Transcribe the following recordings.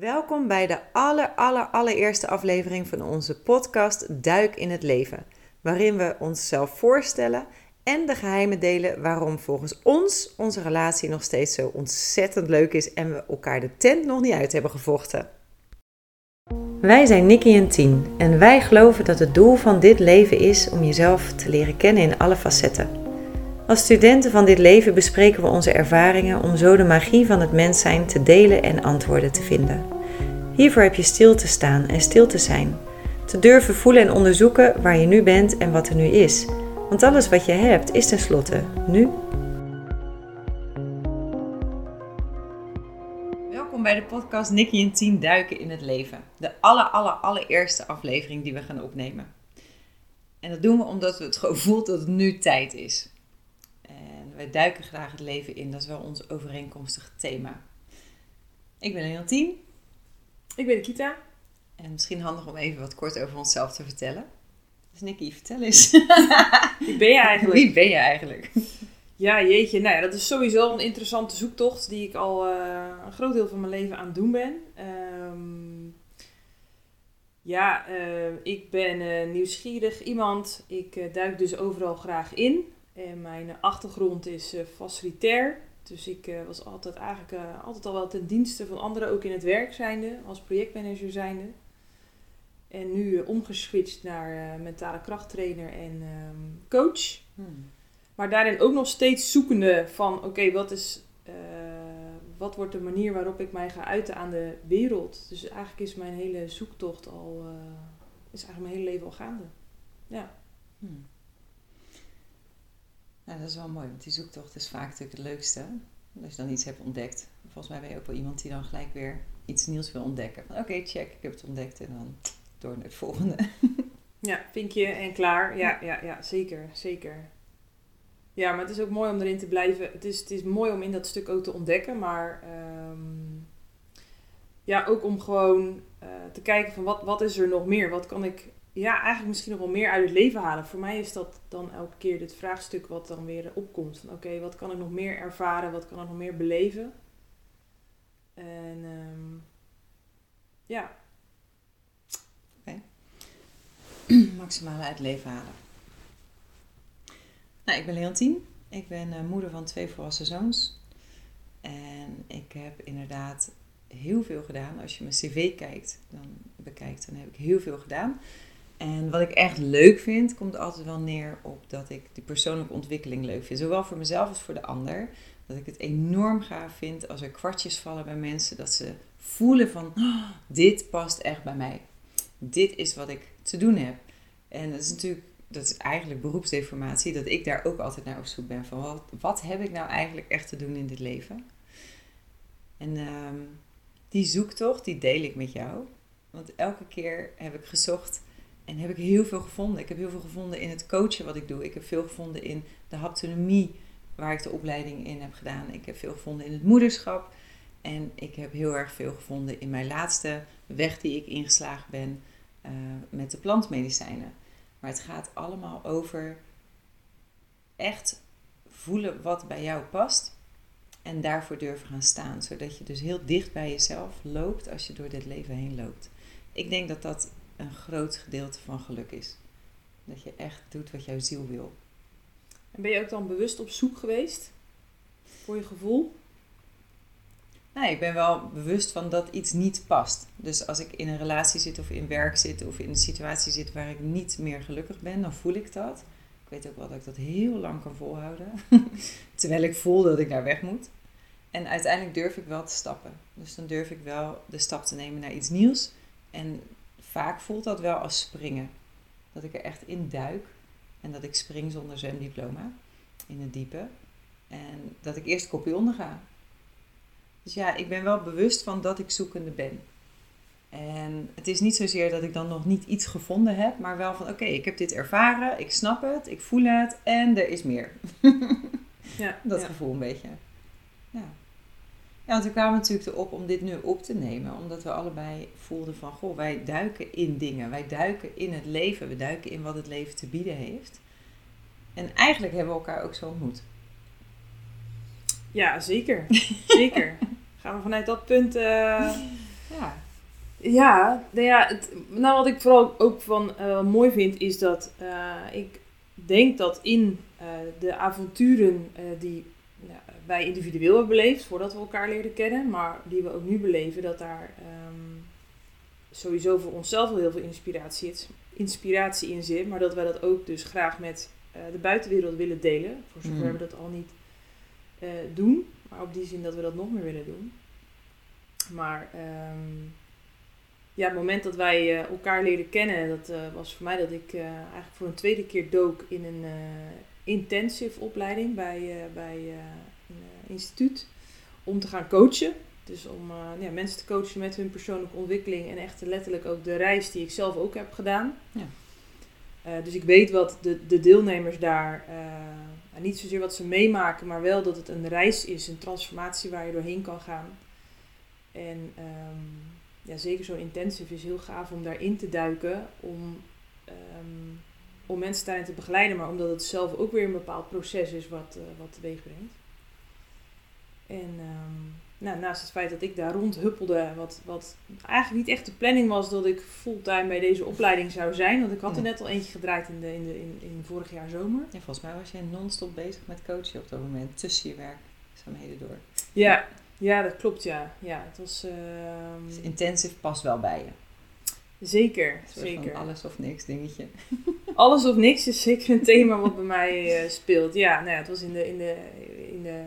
Welkom bij de aller, aller, allereerste aflevering van onze podcast Duik in het Leven, waarin we onszelf voorstellen en de geheimen delen waarom volgens ons onze relatie nog steeds zo ontzettend leuk is en we elkaar de tent nog niet uit hebben gevochten. Wij zijn Nicky en Tien en wij geloven dat het doel van dit leven is om jezelf te leren kennen in alle facetten. Als studenten van dit leven bespreken we onze ervaringen om zo de magie van het mens zijn te delen en antwoorden te vinden. Hiervoor heb je stil te staan en stil te zijn. Te durven voelen en onderzoeken waar je nu bent en wat er nu is. Want alles wat je hebt is tenslotte nu. Welkom bij de podcast Nicky en Tien duiken in het leven. De aller, aller, allereerste aflevering die we gaan opnemen. En dat doen we omdat we het gewoon voelt dat het nu tijd is. Wij duiken graag het leven in. Dat is wel ons overeenkomstig thema. Ik ben Leontien. Ik ben Kita. En misschien handig om even wat kort over onszelf te vertellen. Dus Nicky, vertel eens. Wie ben je eigenlijk? Wie ben je eigenlijk? Ja, jeetje. Nou ja, dat is sowieso een interessante zoektocht die ik al eh, een groot deel van mijn leven aan het doen ben. Ehm, ja, eh, ik ben uh, nieuwsgierig iemand. Ik duik dus overal graag in. En mijn achtergrond is facilitair. Dus ik was altijd eigenlijk altijd al wel ten dienste van anderen, ook in het werk zijnde, als projectmanager zijnde. En nu omgeswitcht naar mentale krachttrainer en um, coach. Hmm. Maar daarin ook nog steeds zoekende van oké, wat is uh, wat wordt de manier waarop ik mij ga uiten aan de wereld. Dus eigenlijk is mijn hele zoektocht al, is eigenlijk mijn hele leven al gaande. Ja. Hmm. Nou, dat is wel mooi, want die zoektocht is vaak natuurlijk het leukste. Als je dan iets hebt ontdekt. Volgens mij ben je ook wel iemand die dan gelijk weer iets nieuws wil ontdekken. Oké, check, ik heb het ontdekt en dan door naar het volgende. Ja, vinkje en klaar. Ja, ja, ja, zeker, zeker. Ja, maar het is ook mooi om erin te blijven. Het is, het is mooi om in dat stuk ook te ontdekken, maar um, ja, ook om gewoon uh, te kijken van wat, wat is er nog meer? Wat kan ik ja, eigenlijk misschien nog wel meer uit het leven halen? Voor mij is dat dan elke keer dit vraagstuk wat dan weer opkomt. Van oké, wat kan ik nog meer ervaren? Wat kan ik nog meer beleven? En um, ja, maximale uit het leven halen. Nou, ik ben Leontien. Ik ben uh, moeder van twee volwassen zoons. En ik heb inderdaad heel veel gedaan. Als je mijn cv kijkt, dan bekijkt, dan heb ik heel veel gedaan. En wat ik echt leuk vind, komt altijd wel neer op dat ik die persoonlijke ontwikkeling leuk vind. Zowel voor mezelf als voor de ander. Dat ik het enorm gaaf vind als er kwartjes vallen bij mensen. Dat ze voelen van, oh, dit past echt bij mij. Dit is wat ik te doen heb. En dat is natuurlijk, dat is eigenlijk beroepsdeformatie, dat ik daar ook altijd naar op zoek ben. Van wat, heb ik nou eigenlijk echt te doen in dit leven? En um, die zoektocht, die deel ik met jou. Want elke keer heb ik gezocht en heb ik heel veel gevonden. Ik heb heel veel gevonden in het coachen wat ik doe. Ik heb veel gevonden in de haptonomie, waar ik de opleiding in heb gedaan. Ik heb veel gevonden in het moederschap. En ik heb heel erg veel gevonden in mijn laatste weg die ik ingeslagen ben uh, met de plantmedicijnen. Maar het gaat allemaal over echt voelen wat bij jou past. En daarvoor durven gaan staan. Zodat je dus heel dicht bij jezelf loopt als je door dit leven heen loopt. Ik denk dat dat een groot gedeelte van geluk is. Dat je echt doet wat jouw ziel wil. En ben je ook dan bewust op zoek geweest? Voor je gevoel? Nee, ik ben wel bewust van dat iets niet past. Dus als ik in een relatie zit of in werk zit of in een situatie zit waar ik niet meer gelukkig ben, dan voel ik dat. Ik weet ook wel dat ik dat heel lang kan volhouden. Terwijl ik voel dat ik daar weg moet. En uiteindelijk durf ik wel te stappen. Dus dan durf ik wel de stap te nemen naar iets nieuws. En vaak voelt dat wel als springen. Dat ik er echt in duik. En dat ik spring zonder zwemdiploma in het diepe. En dat ik eerst kopje onder ga. Dus ja, ik ben wel bewust van dat ik zoekende ben. En het is niet zozeer dat ik dan nog niet iets gevonden heb, maar wel van oké, ik heb dit ervaren, ik snap het, ik voel het en er is meer. ja, dat gevoel een beetje. Ja. Ja, want we kwamen natuurlijk erop om dit nu op te nemen, omdat we allebei voelden van goh, wij duiken in dingen, wij duiken in het leven, we duiken in wat het leven te bieden heeft. En eigenlijk hebben we elkaar ook zo ontmoet. Ja, zeker. Zeker. Gaan we vanuit dat punt. Uh, Ja. Ja, nou, ja het, nou wat ik vooral ook van uh, mooi vind is dat uh, ik denk dat in de avonturen die wij individueel hebben beleefd voordat we elkaar leerden kennen, maar die we ook nu beleven, dat daar um, sowieso voor onszelf wel heel veel inspiratie, inspiratie in zit, maar dat wij dat ook dus graag met de buitenwereld willen delen, voor zover mm. we dat al niet doen, maar op die zin dat we dat nog meer willen doen. Maar um, ja, het moment dat wij uh, elkaar leren kennen, dat was voor mij dat ik eigenlijk voor een tweede keer dook in een intensive opleiding bij, bij een instituut om te gaan coachen. Dus om ja, mensen te coachen met hun persoonlijke ontwikkeling en echt letterlijk ook de reis die ik zelf ook heb gedaan. Ja. dus ik weet wat de, de deelnemers daar, niet zozeer wat ze meemaken, maar wel dat het een reis is, een transformatie waar je doorheen kan gaan. En um, ja, zeker zo intensive is heel gaaf om daarin te duiken. Om, um, om mensen daarin te begeleiden. Maar omdat het zelf ook weer een bepaald proces is wat, wat teweeg brengt. En um, nou, naast het feit dat ik daar rondhuppelde. Wat, wat eigenlijk niet echt de planning was dat ik fulltime bij deze opleiding zou zijn. Want ik had er net al eentje gedraaid in, de, in, de, in, in vorig jaar zomer. Ja, volgens mij was jij non-stop bezig met coachen op dat moment. Tussen je werkzaamheden door. Ja, ja, dat klopt, ja. ja het was... Uh, dus intensive past wel bij je. Zeker, zeker. alles of niks dingetje. Alles of niks is zeker een thema wat bij mij uh, speelt. Ja, nou ja, het was in de, in de, in de,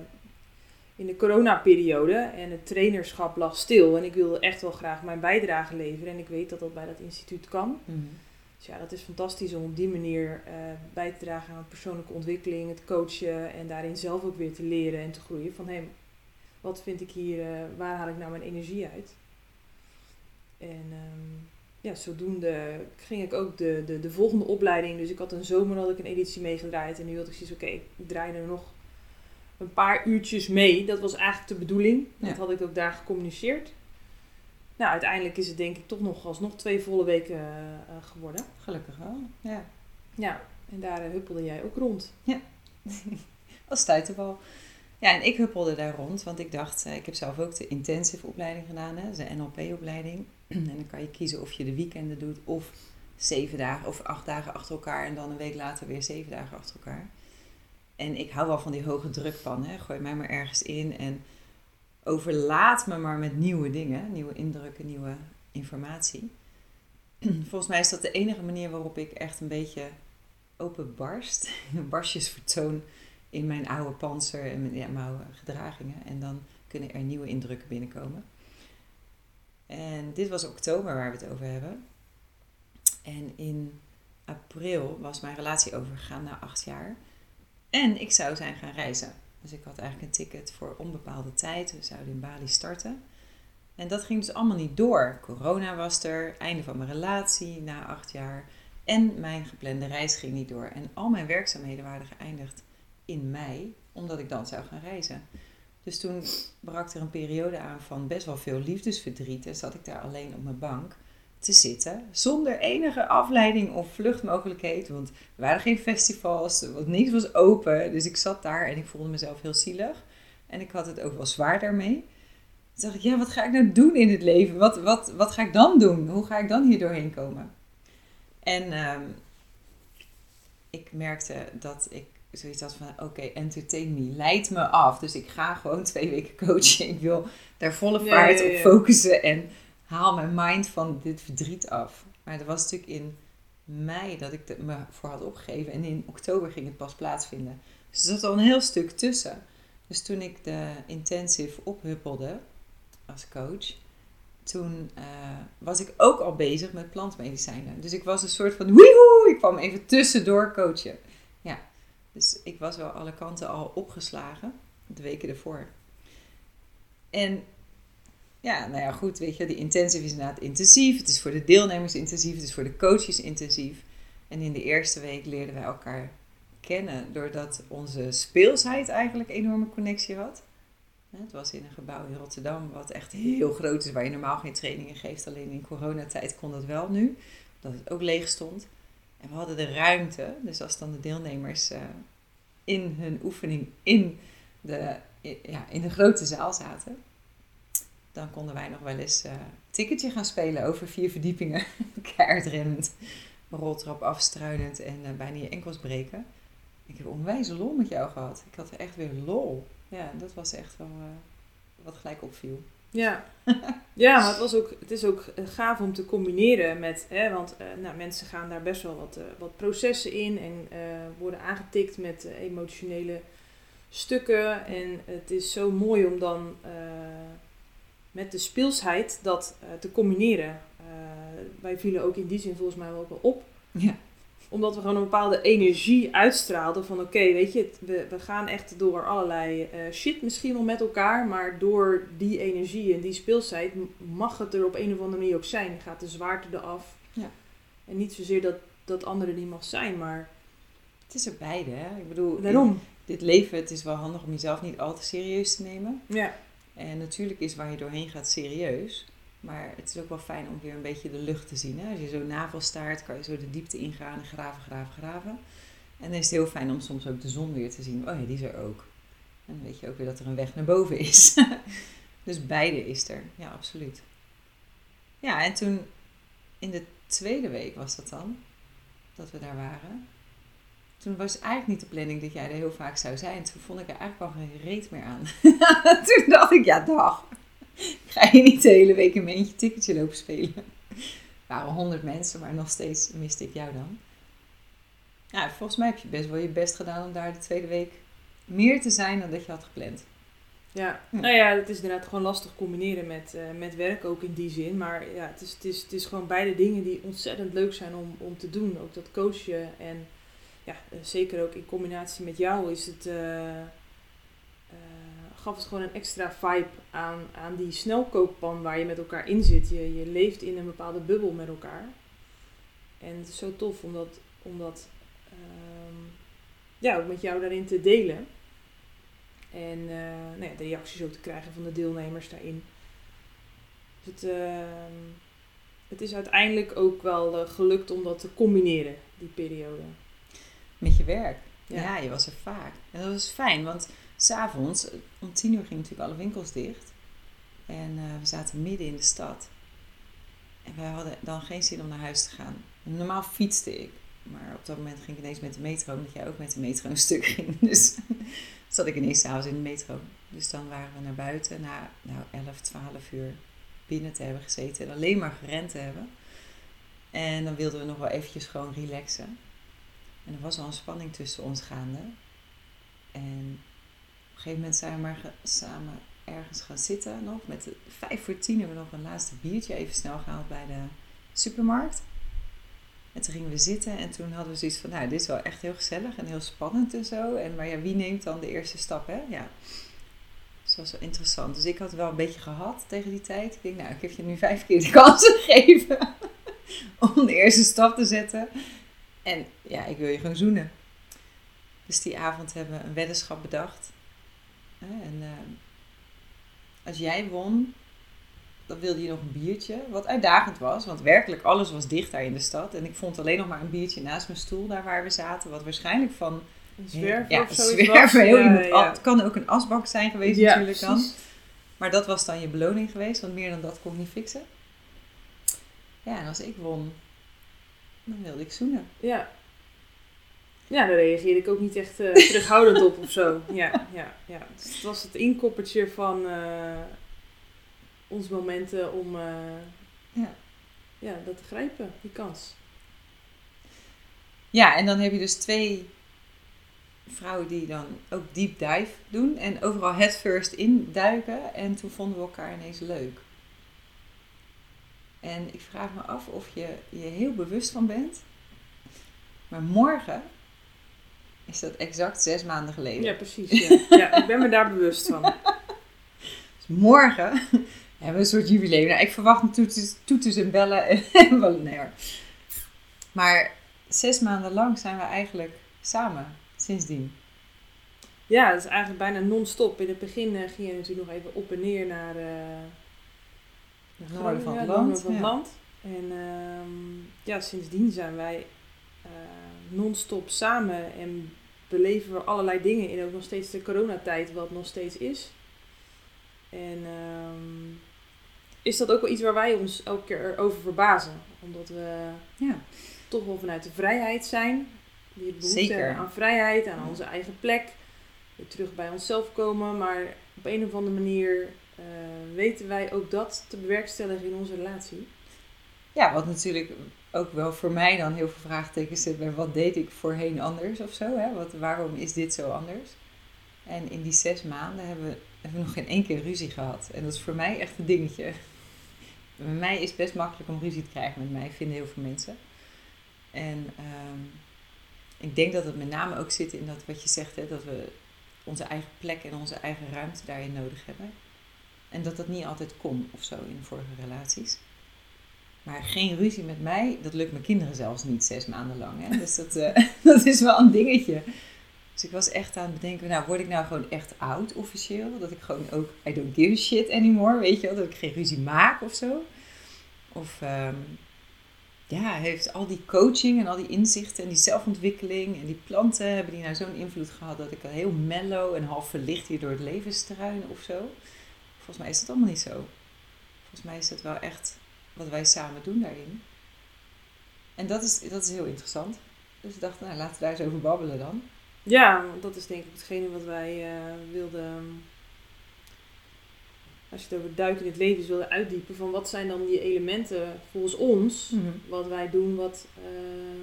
in de coronaperiode en het trainerschap lag stil. En ik wilde echt wel graag mijn bijdrage leveren. En ik weet dat dat bij dat instituut kan. Mm Dus ja, dat is fantastisch om op die manier uh, bij te dragen aan persoonlijke ontwikkeling, het coachen en daarin zelf ook weer te leren en te groeien. Van hey, wat vind ik hier, uh, waar haal ik nou mijn energie uit? En um, ja, zodoende ging ik ook de, de, de volgende opleiding. Dus ik had een zomer had ik een editie meegedraaid. En nu had ik zoiets, oké, okay, ik draai er nog een paar uurtjes mee. Dat was eigenlijk de bedoeling. Dat had ik ook daar gecommuniceerd. Nou, uiteindelijk is het denk ik toch nog alsnog twee volle weken uh, geworden. Gelukkig wel, ja. Ja, en daar uh, huppelde jij ook rond. Ja, als stuiterbal. Ja, en ik huppelde daar rond, want ik dacht, eh, ik heb zelf ook de intensive opleiding gedaan, hè, de NLP-opleiding. En dan kan je kiezen of je de weekenden doet of zeven dagen of acht dagen achter elkaar en dan een week later weer zeven dagen achter elkaar. En ik hou wel van die hoge druk van, hè. gooi mij maar ergens in en overlaat me maar met nieuwe dingen, nieuwe indrukken, nieuwe informatie. Volgens mij is dat de enige manier waarop ik echt een beetje open barst, barstjes vertoon in mijn oude panzer en mijn, ja, mijn oude gedragingen. En dan kunnen er nieuwe indrukken binnenkomen. En dit was oktober waar we het over hebben. En in april was mijn relatie overgegaan na acht jaar. En ik zou zijn gaan reizen. Dus ik had eigenlijk een ticket voor onbepaalde tijd. We zouden in Bali starten. En dat ging dus allemaal niet door. Corona was er, einde van mijn relatie na acht jaar. En mijn geplande reis ging niet door. En al mijn werkzaamheden waren geëindigd in mei, omdat ik dan zou gaan reizen. Dus toen brak er een periode aan van best wel veel liefdesverdriet. En zat ik daar alleen op mijn bank te zitten. Zonder enige afleiding of vluchtmogelijkheid. Want er waren geen festivals, want niks was open. Dus ik zat daar en ik voelde mezelf heel zielig. En ik had het ook wel zwaar daarmee. Toen dacht ik, ja, wat ga ik nou doen in het leven? Wat, wat, wat ga ik dan doen? Hoe ga ik dan hier doorheen komen? En um, ik merkte dat ik zoiets had van, oké, entertain me, leid me af. Dus ik ga gewoon twee weken coachen. Ik wil daar volle vaart op focussen en haal mijn mind van dit verdriet af. Maar dat was natuurlijk in mei dat ik me voor had opgegeven. En in oktober ging het pas plaatsvinden. Dus er zat al een heel stuk tussen. Dus toen ik de intensive ophuppelde als coach, toen uh, was ik ook al bezig met plantmedicijnen. Dus ik was een soort van, woehoe, ik kwam even tussendoor coachen. Ja, dus ik was wel alle kanten al opgeslagen, de weken ervoor. En ja, nou ja, goed, weet je, die intensive is inderdaad intensief. Het is voor de deelnemers intensief, het is voor de coaches intensief. En in de eerste week leerden wij elkaar kennen doordat onze speelsheid eigenlijk een enorme connectie had. Het was in een gebouw in Rotterdam wat echt heel groot is, waar je normaal geen trainingen geeft. Alleen in coronatijd kon dat wel nu, omdat het ook leeg stond. En we hadden de ruimte, dus als dan de deelnemers uh, in hun oefening in de, ja, in de grote zaal zaten, dan konden wij nog wel eens uh, ticketje gaan spelen over vier verdiepingen. Keihard roltrap afstruinend en uh, bijna je enkels breken. Ik heb onwijs lol met jou gehad. Ik had echt weer lol. Ja, dat was echt wel uh, wat gelijk opviel. Ja. ja, maar het, was ook, het is ook gaaf om te combineren met, hè, want nou, mensen gaan daar best wel wat, wat processen in en worden aangetikt met emotionele stukken. En het is zo mooi om dan met de speelsheid dat uh, te combineren. Uh, wij vielen ook in die zin volgens mij wel, wel op. Ja. Omdat we gewoon een bepaalde energie uitstraalden van oké, weet je, we, we gaan echt door allerlei uh, shit misschien wel met elkaar. Maar door die energie en die speelsheid mag het er op een of andere manier ook zijn. Gaat de zwaarte eraf. Ja. En niet zozeer dat, dat andere niet mag zijn, maar... Het is er beide, hè? Ik bedoel, Daarom. dit leven, het is wel handig om jezelf niet al te serieus te nemen. Ja. En natuurlijk is waar je doorheen gaat serieus. Maar het is ook wel fijn om weer een beetje de lucht te zien. Hè? Als je zo navel staart, kan je zo de diepte ingaan en graven, graven, graven. En dan is het heel fijn om soms ook de zon weer te zien. Oh ja, die is er ook. En dan weet je ook weer dat er een weg naar boven is. dus beide is er. Ja, absoluut. Ja, en toen in de tweede week was dat dan, dat we daar waren toen was eigenlijk niet de planning dat jij er heel vaak zou zijn. Toen vond ik er eigenlijk al geen reet meer aan. toen dacht ik, ja dag. Ga je niet de hele week een eentje ticketje lopen spelen? Er waren honderd mensen, maar nog steeds miste ik jou dan. Ja, volgens mij heb je best wel je best gedaan om daar de tweede week meer te zijn dan dat je had gepland. Ja, nou ja, het is inderdaad gewoon lastig combineren met, uh, met werk ook in die zin. Maar ja, het is, het, is, het is gewoon beide dingen die ontzettend leuk zijn om, om te doen. Ook dat coachen en ja, eh, zeker ook in combinatie met jou is het, uh, gaf het gewoon een extra vibe aan, aan die snelkookpan waar je met elkaar in zit. Je, je leeft in een bepaalde bubbel met elkaar. En het is zo tof om dat, om dat ehm, ja, ook met jou daarin te delen. En nou ja, de reacties ook te krijgen van de deelnemers daarin. Dus het, ehm, het is uiteindelijk ook wel gelukt om dat te combineren, die periode met je werk. Ja. je was er vaak. En dat was fijn, want s'avonds, om tien uur gingen natuurlijk alle winkels dicht. En uh, we zaten midden in de stad. En wij hadden dan geen zin om naar huis te gaan. Normaal fietste ik. Maar op dat moment ging ik ineens met de metro, omdat jij ook met de metro een stuk ging. Dus zat ik ineens s'avonds in de metro. Dus dan waren we naar buiten na nou, 11, 12 uur binnen te hebben gezeten. En alleen maar gerend te hebben. En dan wilden we nog wel eventjes gewoon relaxen. En er was al een spanning tussen ons gaande. En op een gegeven moment zijn we maar samen ergens gaan zitten nog. Met de, vijf voor tien hebben we nog een laatste biertje even snel gehaald bij de supermarkt. En toen gingen we zitten en toen hadden we zoiets van, nou, dit is wel echt heel gezellig en heel spannend en zo. En, maar ja, wie neemt dan de eerste stap, hè? Ja. Dus dat was wel interessant. Dus ik had wel een beetje gehad tegen die tijd. Ik denk, nou, ik heb je nu vijf keer de kans gegeven om de eerste stap te zetten. En ja, ik wil je gewoon zoenen. Dus die avond hebben we een weddenschap bedacht. En uh, als jij won, dan wilde je nog een biertje. Wat uitdagend was, want werkelijk alles was dicht daar in de stad. En ik vond alleen nog maar een biertje naast mijn stoel, daar waar we zaten. Wat waarschijnlijk van... Een zwerver ja, of zo zwerver, heel ja. Het kan ook een asbak zijn geweest natuurlijk dan. Maar dat was dan je beloning geweest, want meer dan dat kon ik niet fixen. Ja, en als ik won, dan wilde ik zoenen. Ja. Ja, daar reageerde ik ook niet echt uh, terughoudend op of zo. Ja, ja, ja. Dus het was het inkoppertje van uh, onze momenten om uh, ja. Ja, dat te grijpen, die kans. Ja, en dan heb je dus twee vrouwen die dan ook deep dive doen en overal head first induiken. En toen vonden we elkaar ineens leuk. En ik vraag me af of je je heel bewust van bent. Maar morgen is dat exact zes maanden geleden. Ja, precies. Ja, ja ik ben me daar bewust van. Dus morgen hebben we een soort jubileum. Nou, ik verwacht toeters, toeters en bellen en wel nee hoor. Maar zes maanden lang zijn we eigenlijk samen sindsdien. Ja, dat is eigenlijk bijna non-stop. In het begin uh, ging je natuurlijk nog even op en neer naar... Uh, het noorden van het land. Van het land. En uh, ja, sindsdien zijn wij uh, non-stop samen en beleven we allerlei dingen in ook nog steeds de coronatijd, wat nog steeds is. En um, is dat ook wel iets waar wij ons elke keer over verbazen. Omdat we Ja. toch wel vanuit de vrijheid zijn. Die behoefte aan vrijheid, aan onze eigen plek. Weer terug bij onszelf komen. Maar op een of andere manier weten wij ook dat te bewerkstelligen in onze relatie. Ja, wat natuurlijk ook wel voor mij dan heel veel vraagtekens zit bij wat deed ik voorheen anders of zo. Hè? Wat, waarom is dit zo anders? En in die zes maanden hebben we, hebben we nog geen één keer ruzie gehad. En dat is voor mij echt een dingetje. Bij mij is het best makkelijk om ruzie te krijgen met mij, vinden heel veel mensen. En ehm, ik denk dat het met name ook zit in dat wat je zegt, hè, dat we onze eigen plek en onze eigen ruimte daarin nodig hebben. En dat dat niet altijd kon of zo in vorige relaties. Maar geen ruzie met mij, dat lukt mijn kinderen zelfs niet zes maanden lang. Hè? Dus dat, eh, dat is wel een dingetje. Dus ik was echt aan het bedenken, nou word ik nou gewoon echt oud officieel? Dat ik gewoon ook, I don't give a shit anymore, weet je wel? Dat ik geen ruzie maak of zo. Of ehm, ja, heeft al die coaching en al die inzichten en die zelfontwikkeling en die planten, hebben die nou zo'n invloed gehad dat ik al heel mellow en half verlicht hier door het leven struin of zo? Volgens mij is dat allemaal niet zo. Volgens mij is het wel echt wat wij samen doen daarin. En dat is, dat is heel interessant. Dus ik dacht, nou laten we daar eens over babbelen dan. Ja, want dat is denk ik hetgene wat wij eh, wilden. Als je het over duiken in het leven wilde uitdiepen. Van wat zijn dan die elementen volgens ons. Wat wij doen, wat, eh,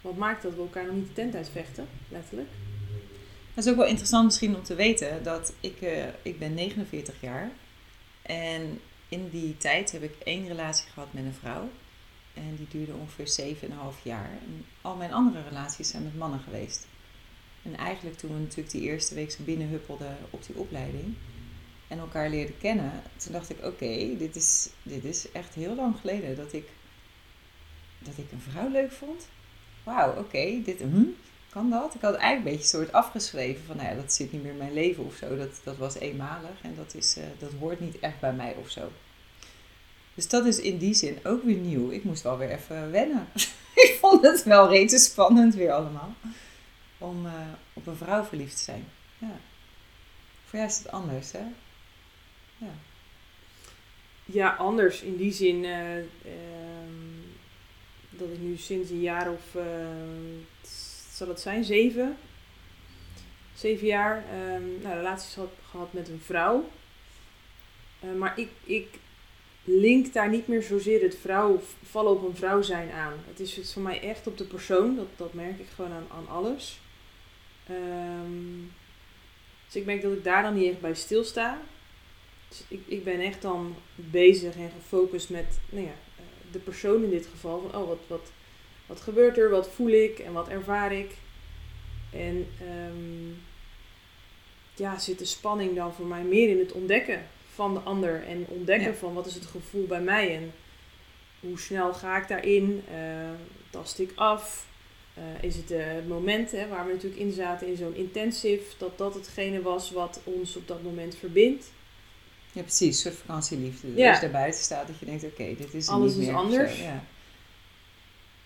wat maakt dat we elkaar nog niet de tent uitvechten, letterlijk. Dat is ook wel interessant misschien om te weten dat ik, eh, ik ben 49 jaar. En in die tijd heb ik één relatie gehad met een vrouw. En die duurde ongeveer 7,5 jaar. En al mijn andere relaties zijn met mannen geweest. En eigenlijk toen we natuurlijk die eerste week zo binnenhuppelden op die opleiding en elkaar leerden kennen, toen dacht ik, oké, dit, is, dit is echt heel lang geleden dat ik, dat ik een vrouw leuk vond. Wauw, oké, dit, hm, kan dat? Ik had eigenlijk een beetje soort afgeschreven van, nou ja, dat zit niet meer in mijn leven of zo. Dat, dat was eenmalig en dat, is, eh, dat hoort niet echt bij mij of zo. Dus dat is in die zin ook weer nieuw. Ik moest wel weer even wennen. ik vond het wel reeds spannend weer allemaal. Om eh, op een vrouw verliefd te zijn. Ja. Voor jou is het anders, hè? Ja. Ja, anders in die zin eh, ehm, dat ik nu sinds een jaar of, zal het zijn, zeven, zeven jaar, ehm nou, relaties had gehad met een vrouw. Eh, maar ik, ik link daar niet meer zozeer het vrouw, vallen op een vrouw zijn aan. Het is het voor mij echt op de persoon, dat, dat merk ik gewoon aan, aan alles. Ehm, dus ik merk dat ik daar dan niet echt bij stilsta. Dus ik, ik ben echt dan bezig en gefocust met nou ja, eh, de persoon in dit geval. Van, oh, wat, wat, wat gebeurt er? Wat voel ik? En wat ervaar ik? En ehm, ja, zit de spanning dan voor mij meer in het ontdekken van de ander. En ontdekken Ja. van wat is het gevoel bij mij. En hoe snel ga ik daarin? Eh, tast ik af? Eh, is het eh, het moment hè, waar we natuurlijk in zaten in zo'n intensive, dat dat hetgene was wat ons op dat moment verbindt? ja, precies. Een soort vakantieliefde. Ja. Als je daar buiten staat, dat je denkt, oké, dit is Alles niet is meer anders. zo, ja.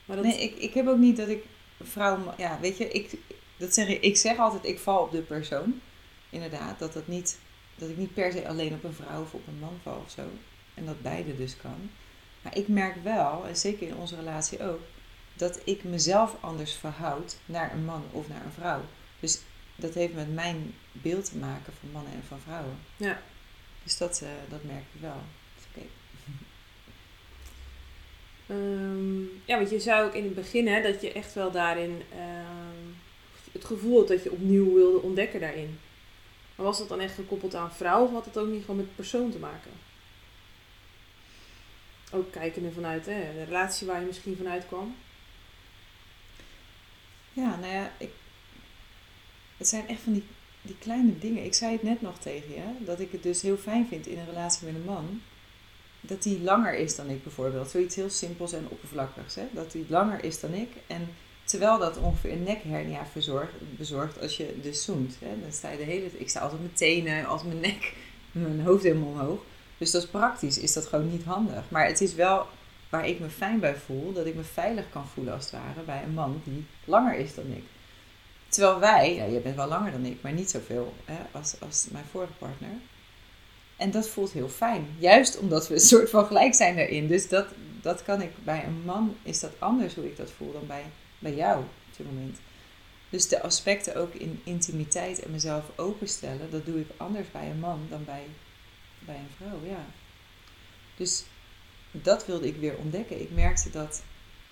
Maar dat, Nee, ik, ik heb ook niet dat ik vrouw... Ja, weet je, ik, dat zeg ik, ik zeg altijd, ik val op de persoon. Inderdaad, dat, dat, niet, dat ik niet per se alleen op een vrouw of op een man val of zo. En dat beide dus kan. Maar ik merk wel, en zeker in onze relatie ook, dat ik mezelf anders verhoud naar een man of naar een vrouw. Dus dat heeft met mijn beeld te maken van mannen en van vrouwen. Ja. Dus dat, eh, dat merk ik wel. Ehm, ja, want je zei ook in het begin hè, dat je echt wel daarin ehm, het gevoel had dat je opnieuw wilde ontdekken daarin. Maar was dat dan echt gekoppeld aan vrouw of had het ook niet gewoon met persoon te maken? Ook kijkende vanuit hè, de relatie waar je misschien vanuit kwam. Ja, nou ja, ik, het zijn echt van die, die kleine dingen. Ik zei het net nog tegen je, dat ik het dus heel fijn vind in een relatie met een man. Dat die langer is dan ik bijvoorbeeld. Zoiets heel simpels en oppervlakkigs. Hè? Dat die langer is dan ik. En terwijl dat ongeveer een nekhernia verzorgt, bezorgt als je dus. Hè? Dan sta je de hele Ik sta altijd met tenen, als mijn nek, mijn hoofd helemaal omhoog. Dus dat is praktisch, is dat gewoon niet handig. Maar het is wel waar ik me fijn bij voel, dat ik me veilig kan voelen als het ware bij een man die langer is dan ik. Terwijl wij, ja, je bent wel langer dan ik, maar niet zoveel hè, als, als mijn vorige partner. En dat voelt heel fijn. Juist omdat we een soort van gelijk zijn daarin. Dus dat, dat kan ik bij een man, is dat anders hoe ik dat voel dan bij, bij jou op dit moment. Dus de aspecten ook in intimiteit en mezelf openstellen, dat doe ik anders bij een man dan bij, bij een vrouw, ja. Dus dat wilde ik weer ontdekken. Ik merkte dat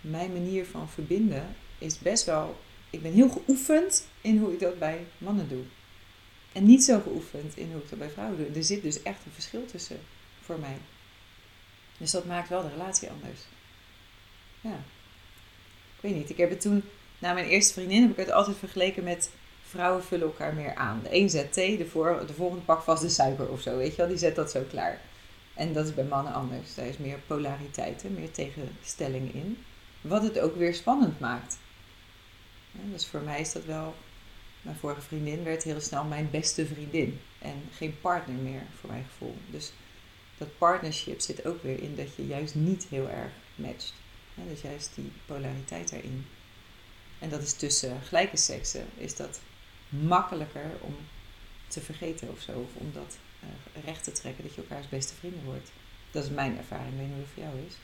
mijn manier van verbinden is best wel. Ik ben heel geoefend in hoe ik dat bij mannen doe. En niet zo geoefend in hoe ik dat bij vrouwen doe. Er zit dus echt een verschil tussen voor mij. Dus dat maakt wel de relatie anders. Ja. Ik weet niet. Ik heb het toen, na mijn eerste vriendin, heb ik het altijd vergeleken met vrouwen vullen elkaar meer aan. De een zet thee, de, voor, de volgende pak vast de suiker of zo. Weet je wel, die zet dat zo klaar. En dat is bij mannen anders. Daar is meer polariteit, meer tegenstelling in. Wat het ook weer spannend maakt. dus voor mij is dat wel. Mijn vorige vriendin werd heel snel mijn beste vriendin. En geen partner meer, voor mijn gevoel. Dus dat partnership zit ook weer in dat je juist niet heel erg matcht. dus juist die polariteit daarin. En dat is tussen gelijke seksen, is dat makkelijker om te vergeten of zo. Of om dat uh, recht te trekken dat je elkaars beste vrienden wordt. Dat is mijn ervaring, ik weet niet hoe het voor jou is.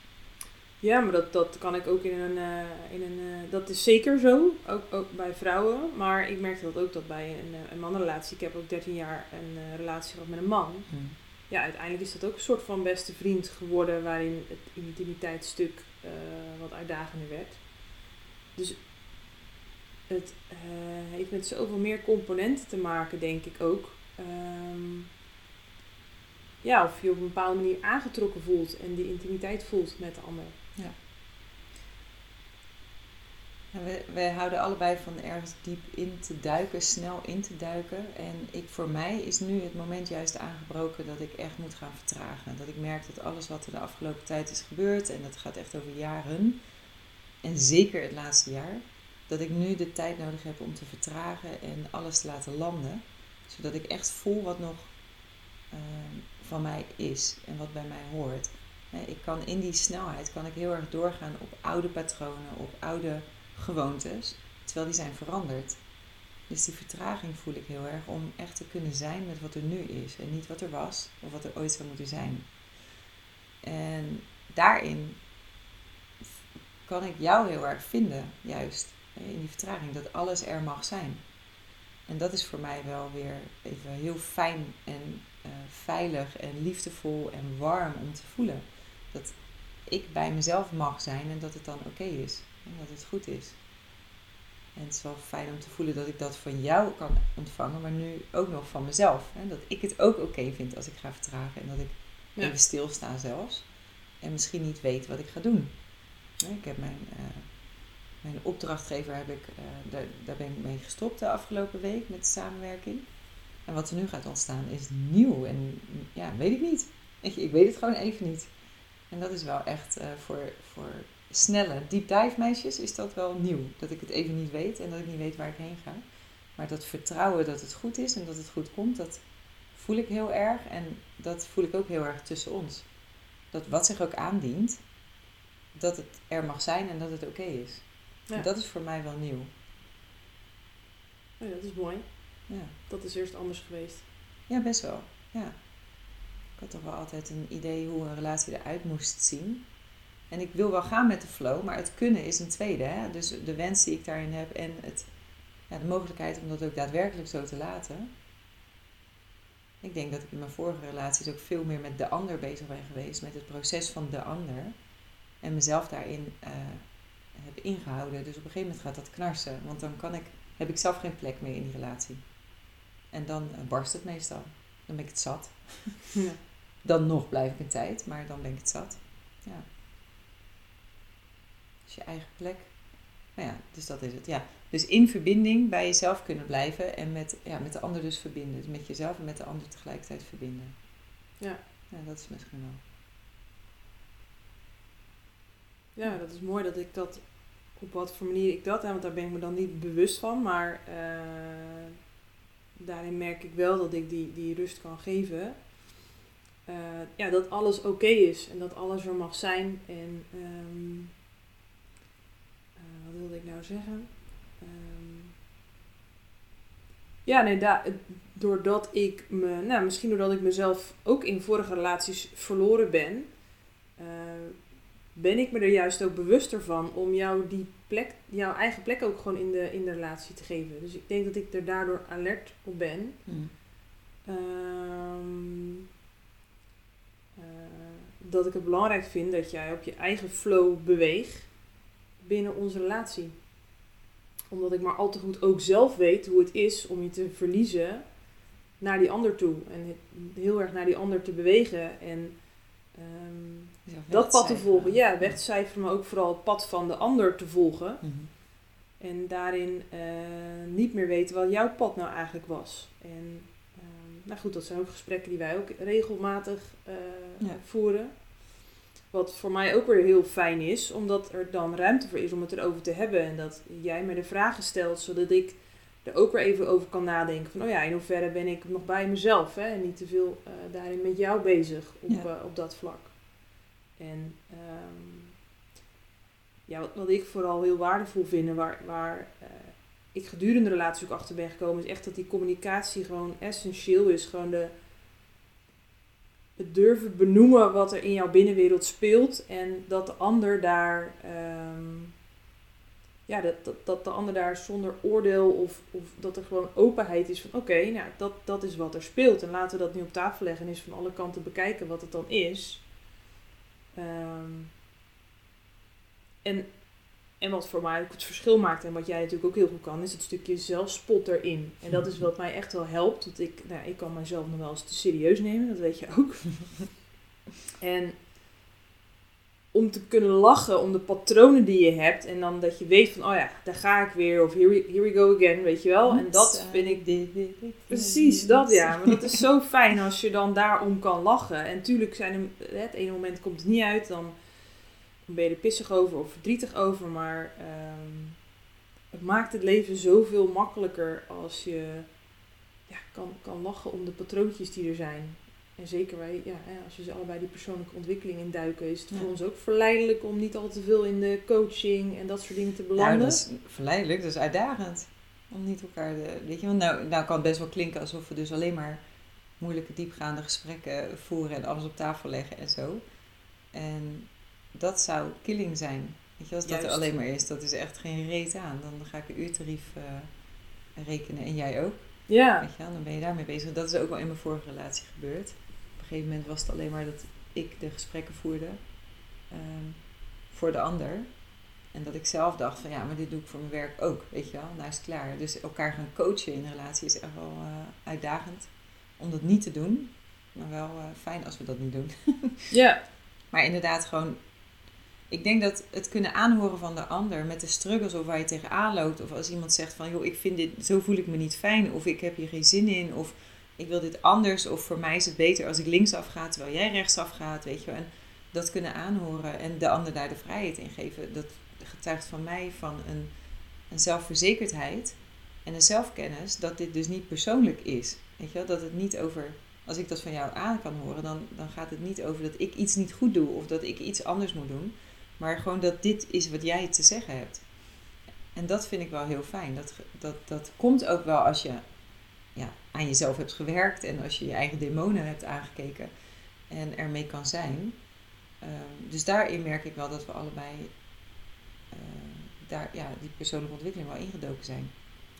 Ja, maar dat, dat kan ik ook in een. Uh, in een uh, dat is zeker zo, ook, ook bij vrouwen. Maar ik merkte dat ook dat bij een, een mannenrelatie. Ik heb ook 13 jaar een relatie gehad met een man. Hmm. Ja, uiteindelijk is dat ook een soort van beste vriend geworden. waarin het intimiteitsstuk wat uitdagender werd. Dus het heeft met zoveel meer componenten te maken, denk ik ook. Um, ja, of je op een bepaalde manier aangetrokken voelt en die intimiteit voelt met de ander. Ja. We, wij houden allebei van ergens diep in te duiken, snel in te duiken. En ik, voor mij is nu het moment juist aangebroken dat ik echt moet gaan vertragen. Dat ik merk dat alles wat er de afgelopen tijd is gebeurd, en dat gaat echt over jaren, en zeker het laatste jaar, dat ik nu de tijd nodig heb om te vertragen en alles te laten landen. Zodat ik echt voel wat nog Ehm, van mij is en wat bij mij hoort. Ik kan in die snelheid kan ik heel erg doorgaan op oude patronen, op oude gewoontes, terwijl die zijn veranderd. Dus die vertraging voel ik heel erg om echt te kunnen zijn met wat er nu is en niet wat er was of wat er ooit zou moeten zijn. En daarin kan ik jou heel erg vinden, juist in die vertraging, dat alles er mag zijn. En dat is voor mij wel weer even heel fijn en uh, veilig en liefdevol en warm om te voelen. Dat ik bij mezelf mag zijn en dat het dan oké is. En dat het goed is. En het is wel fijn om te voelen dat ik dat van jou kan ontvangen, maar nu ook nog van mezelf. Hè? Dat ik het ook oké vind als ik ga vertragen en dat ik even stilsta zelfs. En misschien niet weet wat ik ga doen. Ik heb mijn, uh, mijn opdrachtgever, heb ik, uh, daar, daar ben ik mee gestopt de afgelopen week met de samenwerking. En wat er nu gaat ontstaan is nieuw. En ja, weet ik niet. Ik, ik weet het gewoon even niet. En dat is wel echt uh, voor, voor snelle deep dive meisjes is dat wel nieuw. Dat ik het even niet weet en dat ik niet weet waar ik heen ga. Maar dat vertrouwen dat het goed is en dat het goed komt, dat voel ik heel erg. En dat voel ik ook heel erg tussen ons. Dat wat zich ook aandient, dat het er mag zijn en dat het oké is. Ja. En dat is voor mij wel nieuw. Ja, dat is mooi. Ja. Dat is eerst anders geweest. Ja, best wel. Ja. Had toch wel altijd een idee hoe een relatie eruit moest zien. En ik wil wel gaan met de flow, maar het kunnen is een tweede. Hè? Dus de wens die ik daarin heb en het, ja, de mogelijkheid om dat ook daadwerkelijk zo te laten. Ik denk dat ik in mijn vorige relaties ook veel meer met de ander bezig ben geweest, met het proces van de ander. En mezelf daarin uh, heb ingehouden. Dus op een gegeven moment gaat dat knarsen, want dan kan ik, heb ik zelf geen plek meer in die relatie. En dan eh, barst het meestal. Dan ben ik het zat. Ja. dan nog blijf ik een tijd, maar dan ben ik het zat. Ja. Dus je eigen plek. Nou ja, dus dat is het. Ja. Dus in verbinding bij jezelf kunnen blijven en met, ja, met de ander dus verbinden. Dus met jezelf en met de ander tegelijkertijd verbinden. Ja. Ja, dat is misschien wel. Ja, dat is mooi dat ik dat op wat voor manier ik dat, hè, want daar ben ik me dan niet bewust van, maar uh, daarin merk ik wel dat ik die, die rust kan geven. Uh, ja, dat alles oké is en dat alles er mag zijn. En um, uh, wat wilde ik nou zeggen? Um, Ja, nee, da- doordat ik me, nou, misschien doordat ik mezelf ook in vorige relaties verloren ben, eh, ben ik me er juist ook bewuster van om jou die plek, jouw eigen plek ook gewoon in de, in de relatie te geven. Dus ik denk dat ik er daardoor alert op ben. Mm. Ehm, eh, dat ik het belangrijk vind dat jij op je eigen flow beweegt binnen onze relatie. Omdat ik maar al te goed ook zelf weet hoe het is om je te verliezen naar die ander toe. En heel erg naar die ander te bewegen. En ehm, dat pad te volgen. Ja, wegcijferen, maar ook vooral het pad van de ander te volgen. Mhm. En daarin eh, niet meer weten wat jouw pad nou eigenlijk was. En ehm, nou goed, dat zijn ook gesprekken die wij ook regelmatig eh, Ja. voeren. Wat voor mij ook weer heel fijn is, omdat er dan ruimte voor is om het erover te hebben. En dat jij me de vragen stelt, zodat ik er ook weer even over kan nadenken. Van, oh ja, in hoeverre ben ik nog bij mezelf? Hè? En niet te veel eh, daarin met jou bezig op, Ja. eh, op dat vlak. En ehm, ja, wat, wat ik vooral heel waardevol vind, en waar, waar eh, ik gedurende de relatie ook achter ben gekomen, is echt dat die communicatie gewoon essentieel is. Gewoon de, het durven benoemen wat er in jouw binnenwereld speelt en dat de ander daar, ehm, ja, dat, dat, dat de ander daar zonder oordeel of, of dat er gewoon openheid is van oké, nou dat, dat is wat er speelt en laten we dat nu op tafel leggen en eens van alle kanten bekijken wat het dan is. Ehm, en, en wat voor mij ook het verschil maakt en wat jij natuurlijk ook heel goed kan, is het stukje zelfspot erin. En dat is wat mij echt wel helpt. Want ik, nou, ik kan mezelf nog wel eens te serieus nemen, dat weet je ook. en om te kunnen lachen om de patronen die je hebt. En dan dat je weet van, oh ja, daar ga ik weer. Of here we, here we go again, weet je wel. En dat vind ik dit, dit, dit, Precies, dat ja. Maar dat is zo fijn als je dan daarom kan lachen. En tuurlijk zijn er, het ene moment komt het niet uit, dan ben je er pissig over of verdrietig over. Maar ehm, het maakt het leven zoveel makkelijker als je ja, kan, kan lachen om de patroontjes die er zijn. En zeker wij, ja, als we ze allebei die persoonlijke ontwikkeling induiken, is het Ja. voor ons ook verleidelijk om niet al te veel in de coaching en dat soort dingen te Nou, belanden. dat is verleidelijk, dat is uitdagend. Om niet elkaar de, weet je, want nou, nou kan het best wel klinken alsof we dus alleen maar moeilijke, diepgaande gesprekken voeren en alles op tafel leggen en zo. En dat zou killing zijn. Weet je, als dat er alleen maar is, dat is echt geen reet aan. Dan ga ik een uurtarief eh, rekenen en jij ook. ja, Weet je wel, dan ben je daarmee bezig. Dat is ook wel in mijn vorige relatie gebeurd. Op een gegeven moment was het alleen maar dat ik de gesprekken voerde ehm, voor de ander. En dat ik zelf dacht van ja, maar dit doe ik voor mijn werk ook, weet je wel. Nou is het klaar. Dus elkaar gaan coachen in een relatie is echt wel eh, uitdagend. Om dat niet te doen. Maar wel eh, fijn als we dat niet doen. ja, Maar inderdaad gewoon... Ik denk dat het kunnen aanhoren van de ander met de struggles of waar je tegenaan loopt. Of als iemand zegt van, joh, ik vind dit, zo voel ik me niet fijn. Of ik heb hier geen zin in. Of ik wil dit anders. Of voor mij is het beter als ik linksaf ga terwijl jij rechtsaf gaat, weet je wel. En dat kunnen aanhoren en de ander daar de vrijheid in geven. Dat getuigt van mij van een, een zelfverzekerdheid en een zelfkennis dat dit dus niet persoonlijk is. Weet je wel, dat het niet over als ik dat van jou aan kan horen, dan, dan gaat het niet over dat ik iets niet goed doe of dat ik iets anders moet doen. Maar gewoon dat dit is wat jij te zeggen hebt. En dat vind ik wel heel fijn. Dat, dat, dat komt ook wel als je ja, aan jezelf hebt gewerkt en als je je eigen demonen hebt aangekeken en ermee kan zijn. Ehm, dus daarin merk ik wel dat we allebei eh, daar, ja, die persoonlijke ontwikkeling wel ingedoken zijn.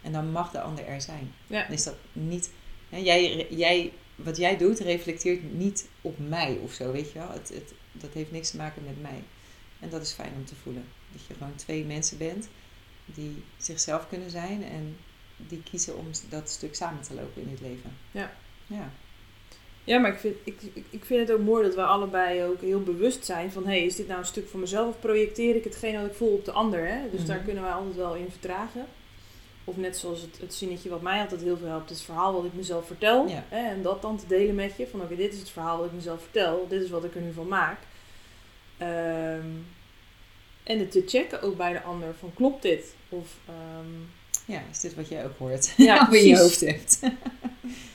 En dan mag de ander er zijn. ja. Dan is dat niet. Hè, jij, jij, wat jij doet reflecteert niet op mij of zo, weet je wel. Het, het, dat heeft niks te maken met mij. En dat is fijn om te voelen. Dat je gewoon twee mensen bent die zichzelf kunnen zijn en die kiezen om dat stuk samen te lopen in het leven. Ja. Ja. Ja, maar ik vind, ik, ik- vind het ook mooi dat we allebei ook heel bewust zijn van... hé, hey, is dit nou een stuk van mezelf of projecteer ik hetgeen wat ik voel op de ander? Hè? Dus Mhm. daar kunnen wij altijd wel in vertragen. Of net zoals het, het zinnetje wat mij altijd heel veel helpt, is het verhaal wat ik mezelf vertel. Ja. Hè? En dat dan te delen met je. Van oké, dit is het verhaal wat ik mezelf vertel. Dit is wat ik er nu van maak. Ehm, en het te checken ook bij de ander van klopt dit? Of ehm, ja, is dit wat jij ook hoort? Ja, in je precies. hoofd hebt.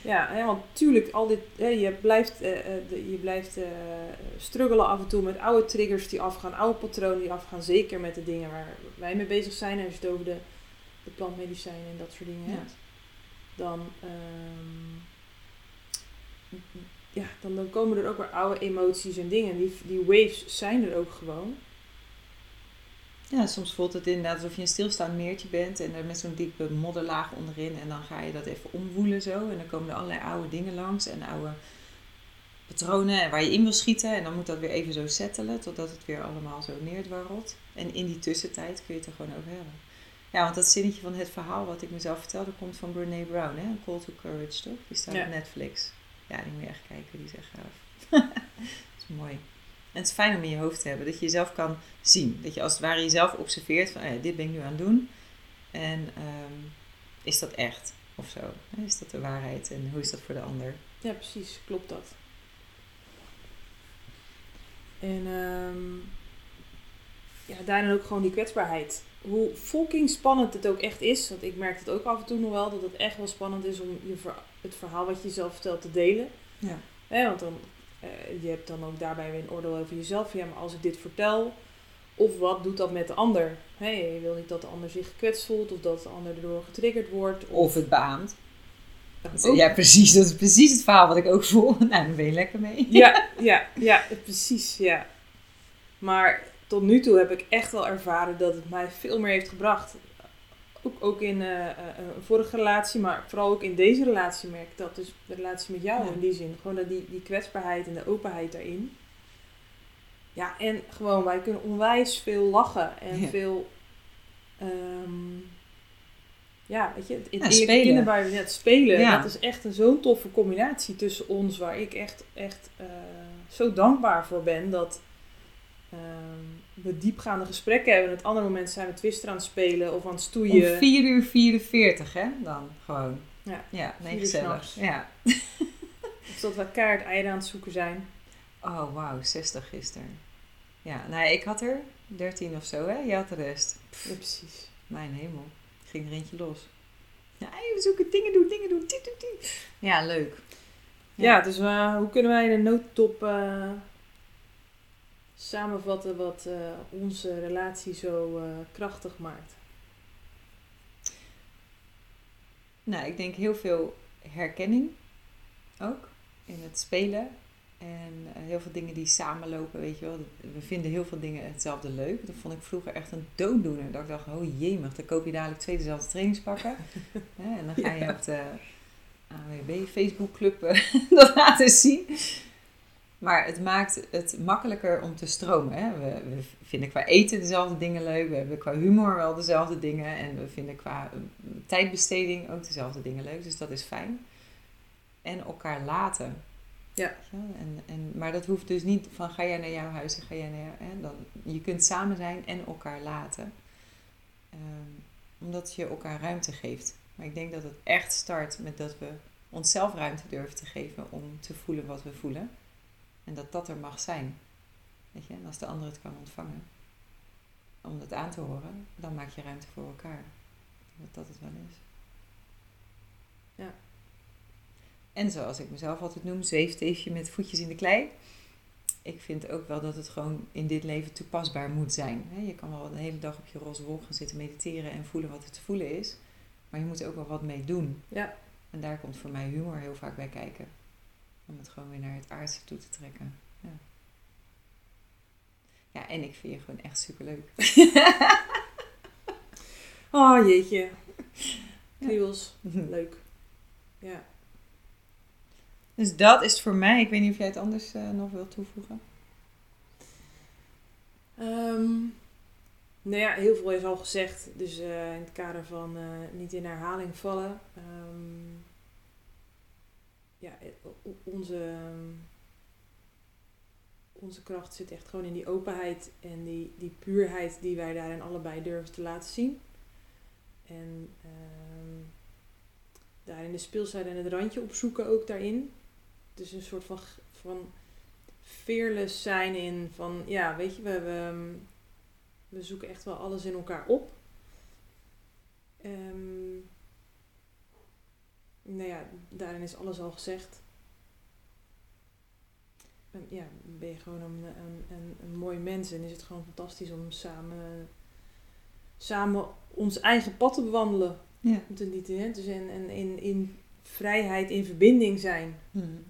Ja, hè, want tuurlijk, al dit, hè, je blijft, de- je blijft eh, struggelen af en toe met oude triggers die afgaan, oude patronen die afgaan. Zeker met de dingen waar wij mee bezig zijn. Als je het over de, de plantmedicijnen en dat soort dingen Ja. hebt. dan, ehm, ja, dan, dan komen er ook weer oude emoties en dingen. Die, die waves zijn er ook gewoon. Ja, soms voelt het inderdaad alsof je een stilstaand meertje bent en er met zo'n diepe modderlaag onderin. En dan ga je dat even omwoelen zo. En dan komen er allerlei oude dingen langs en oude patronen waar je in wil schieten. En dan moet dat weer even zo settelen totdat het weer allemaal zo neerdwarrelt. En in die tussentijd kun je het er gewoon over hebben. Ja, want dat zinnetje van het verhaal wat ik mezelf vertelde komt van Brene Brown, hè? Call to Courage, toch? Die staat Ja. op Netflix. Ja, die moet je echt kijken, die is echt gaaf. dat is mooi. En het is fijn om in je hoofd te hebben, dat je jezelf kan zien. Dat je als het ware jezelf observeert van, ja, dit ben ik nu aan het doen. En ehm, is dat echt? Of zo? Hè? Is dat de waarheid? En hoe is dat voor de ander? Ja, precies. Klopt dat. En ehm, ja, daarin ook gewoon die kwetsbaarheid. Hoe fucking spannend het ook echt is. Want ik merk het ook af en toe nog wel. Dat het echt wel spannend is om je het verhaal wat je jezelf vertelt te delen. Ja. Hè, want dan, eh, je hebt dan ook daarbij weer een oordeel over jezelf. Ja, maar als ik dit vertel, of wat doet dat met de ander? Hè, je wil niet dat de ander zich gekwetst voelt, of dat de ander erdoor getriggerd wordt. Of het beaamt. Ja, precies. Dat is precies het verhaal wat ik ook voel. Nou, daar ben je lekker mee. Ja, ja, ja, precies, ja. Maar tot nu toe heb ik echt wel ervaren dat het mij veel meer heeft gebracht. Ook, ook in eh, eh, een vorige relatie, maar vooral ook in deze relatie merk ik dat. Dus de relatie met jou Ja. in die zin. Gewoon dat die, die kwetsbaarheid en de openheid daarin. Ja, en gewoon, wij kunnen onwijs veel lachen en Ja. veel... ehm, ja, weet je, het, Ja, spelen. kinderbij, het spelen, Ja. dat is echt een zo'n toffe combinatie tussen ons, waar ik echt, echt eh, zo dankbaar voor ben dat we diepgaande gesprekken hebben. En het andere moment zijn we Twister aan het spelen of aan het Om stoeien. 4 uur 44, hè? Dan gewoon. Ja, Ja, nee, gezellig. Ja. Of dat we kaart eieren aan het zoeken zijn. Oh, wauw, 60 gisteren. Ja, nou, ik had er 13 of zo, hè? Je had de rest. Ja, precies. Mijn hemel. Ging er eentje los. Ja, we zoeken dingen doen, dingen doen. Ja, leuk. Ja, dus eh, hoe kunnen wij in de notendop eh, samenvatten wat eh, onze relatie zo eh, krachtig maakt? Nou, ik denk heel veel herkenning ook in het spelen. En eh, heel veel dingen die samenlopen, weet je wel. We vinden heel veel dingen hetzelfde leuk. Dat vond ik vroeger echt een dooddoener. Dat ik dacht, oh jemig, dan koop je dadelijk twee dezelfde trainingspakken. En dan ga je Ja. op de AWB Facebookclub eh, dat laten zien. Maar het maakt het makkelijker om te stromen. Hè? We, we vinden qua eten dezelfde dingen leuk. We hebben qua humor wel dezelfde dingen. En we vinden qua eh, tijdbesteding ook dezelfde dingen leuk. Dus dat is fijn. En elkaar laten. Ja. En, en, maar dat hoeft dus niet van ga jij naar jouw huis en ga jij naar hè? Dan, je kunt samen zijn en elkaar laten. Ehm, omdat je elkaar ruimte geeft. Maar ik denk dat het echt start met dat we onszelf ruimte durven te geven om te voelen wat we voelen. En dat dat er mag zijn. Weet je? En als de ander het kan ontvangen, om het aan te horen, dan maak je ruimte voor elkaar. Dat dat het wel is. Ja. En zoals ik mezelf altijd noem, zweefteefje met voetjes in de klei. Ik vind ook wel dat het gewoon in dit leven toepasbaar moet zijn. Je kan wel de hele dag op je roze wolk gaan zitten mediteren en voelen wat er te voelen is. Maar je moet er ook wel wat mee doen. Ja. En daar komt voor mij humor heel vaak bij kijken. Om het gewoon weer naar het aardse toe te trekken. Ja, ja en ik vind je gewoon echt superleuk. Oh jeetje. Kriebels. Leuk. Ja. Dus dat is voor mij. Ik weet niet of jij het anders eh, nog wilt toevoegen. Ehm, nou ja, heel veel is al gezegd. Dus eh, in het kader van eh, niet in herhaling vallen. Ehm, ja, eh, onze, ehm, onze kracht zit echt gewoon in die openheid en die, die puurheid die wij daarin allebei durven te laten zien. En ehm, daarin de speelsheid en het randje opzoeken ook daarin. Dus een soort van, van fearless zijn in van, ja, weet je, we, we, we zoeken echt wel alles in elkaar op. Ehm, nou ja, daarin is alles al gezegd. En ja, ben je gewoon een, een, een, een mooi mens en is het gewoon fantastisch om samen, samen ons eigen pad te bewandelen. Ja. Het niet, hè? Dus en, en in, in vrijheid, in verbinding zijn. Hmm.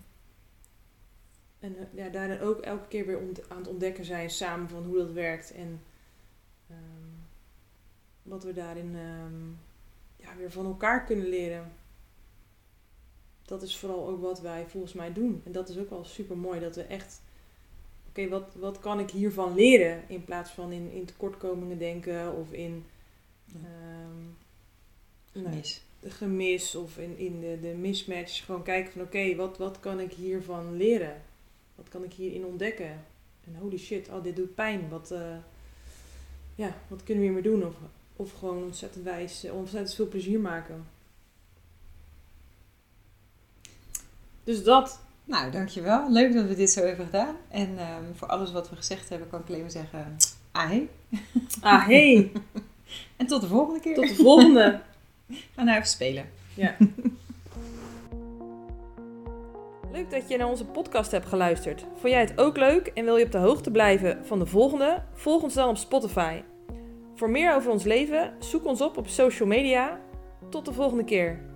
En eh, ja, daarin ook elke keer weer aan het ontdekken zijn samen van hoe dat werkt. En ehm, wat we daarin ehm, ja, weer van elkaar kunnen leren. Dat is vooral ook wat wij volgens mij doen. En dat is ook wel super mooi dat we echt. Oké, wat, wat kan ik hiervan leren? In plaats van in, in tekortkomingen denken of in. ehm, nou, Mis. de gemis of in, in de, de mismatch. Gewoon kijken van oké, wat, wat kan ik hiervan leren? Wat kan ik hierin ontdekken? En holy shit, oh dit doet pijn. Wat, eh, ja, wat kunnen we hiermee doen? Of, of gewoon ontzettend wijs, eh, ontzettend veel plezier maken. Dus dat. Nou, dankjewel. Leuk dat we dit zo hebben gedaan. En ehm, voor alles wat we gezegd hebben, kan ik alleen maar zeggen... Ahee. Ah, hey, En tot de volgende keer. tot de volgende. Ga nou even spelen. Ja. Leuk dat je naar onze podcast hebt geluisterd. Vond jij het ook leuk en wil je op de hoogte blijven van de volgende? Volg ons dan op Spotify. Voor meer over ons leven, zoek ons op op social media. Tot de volgende keer.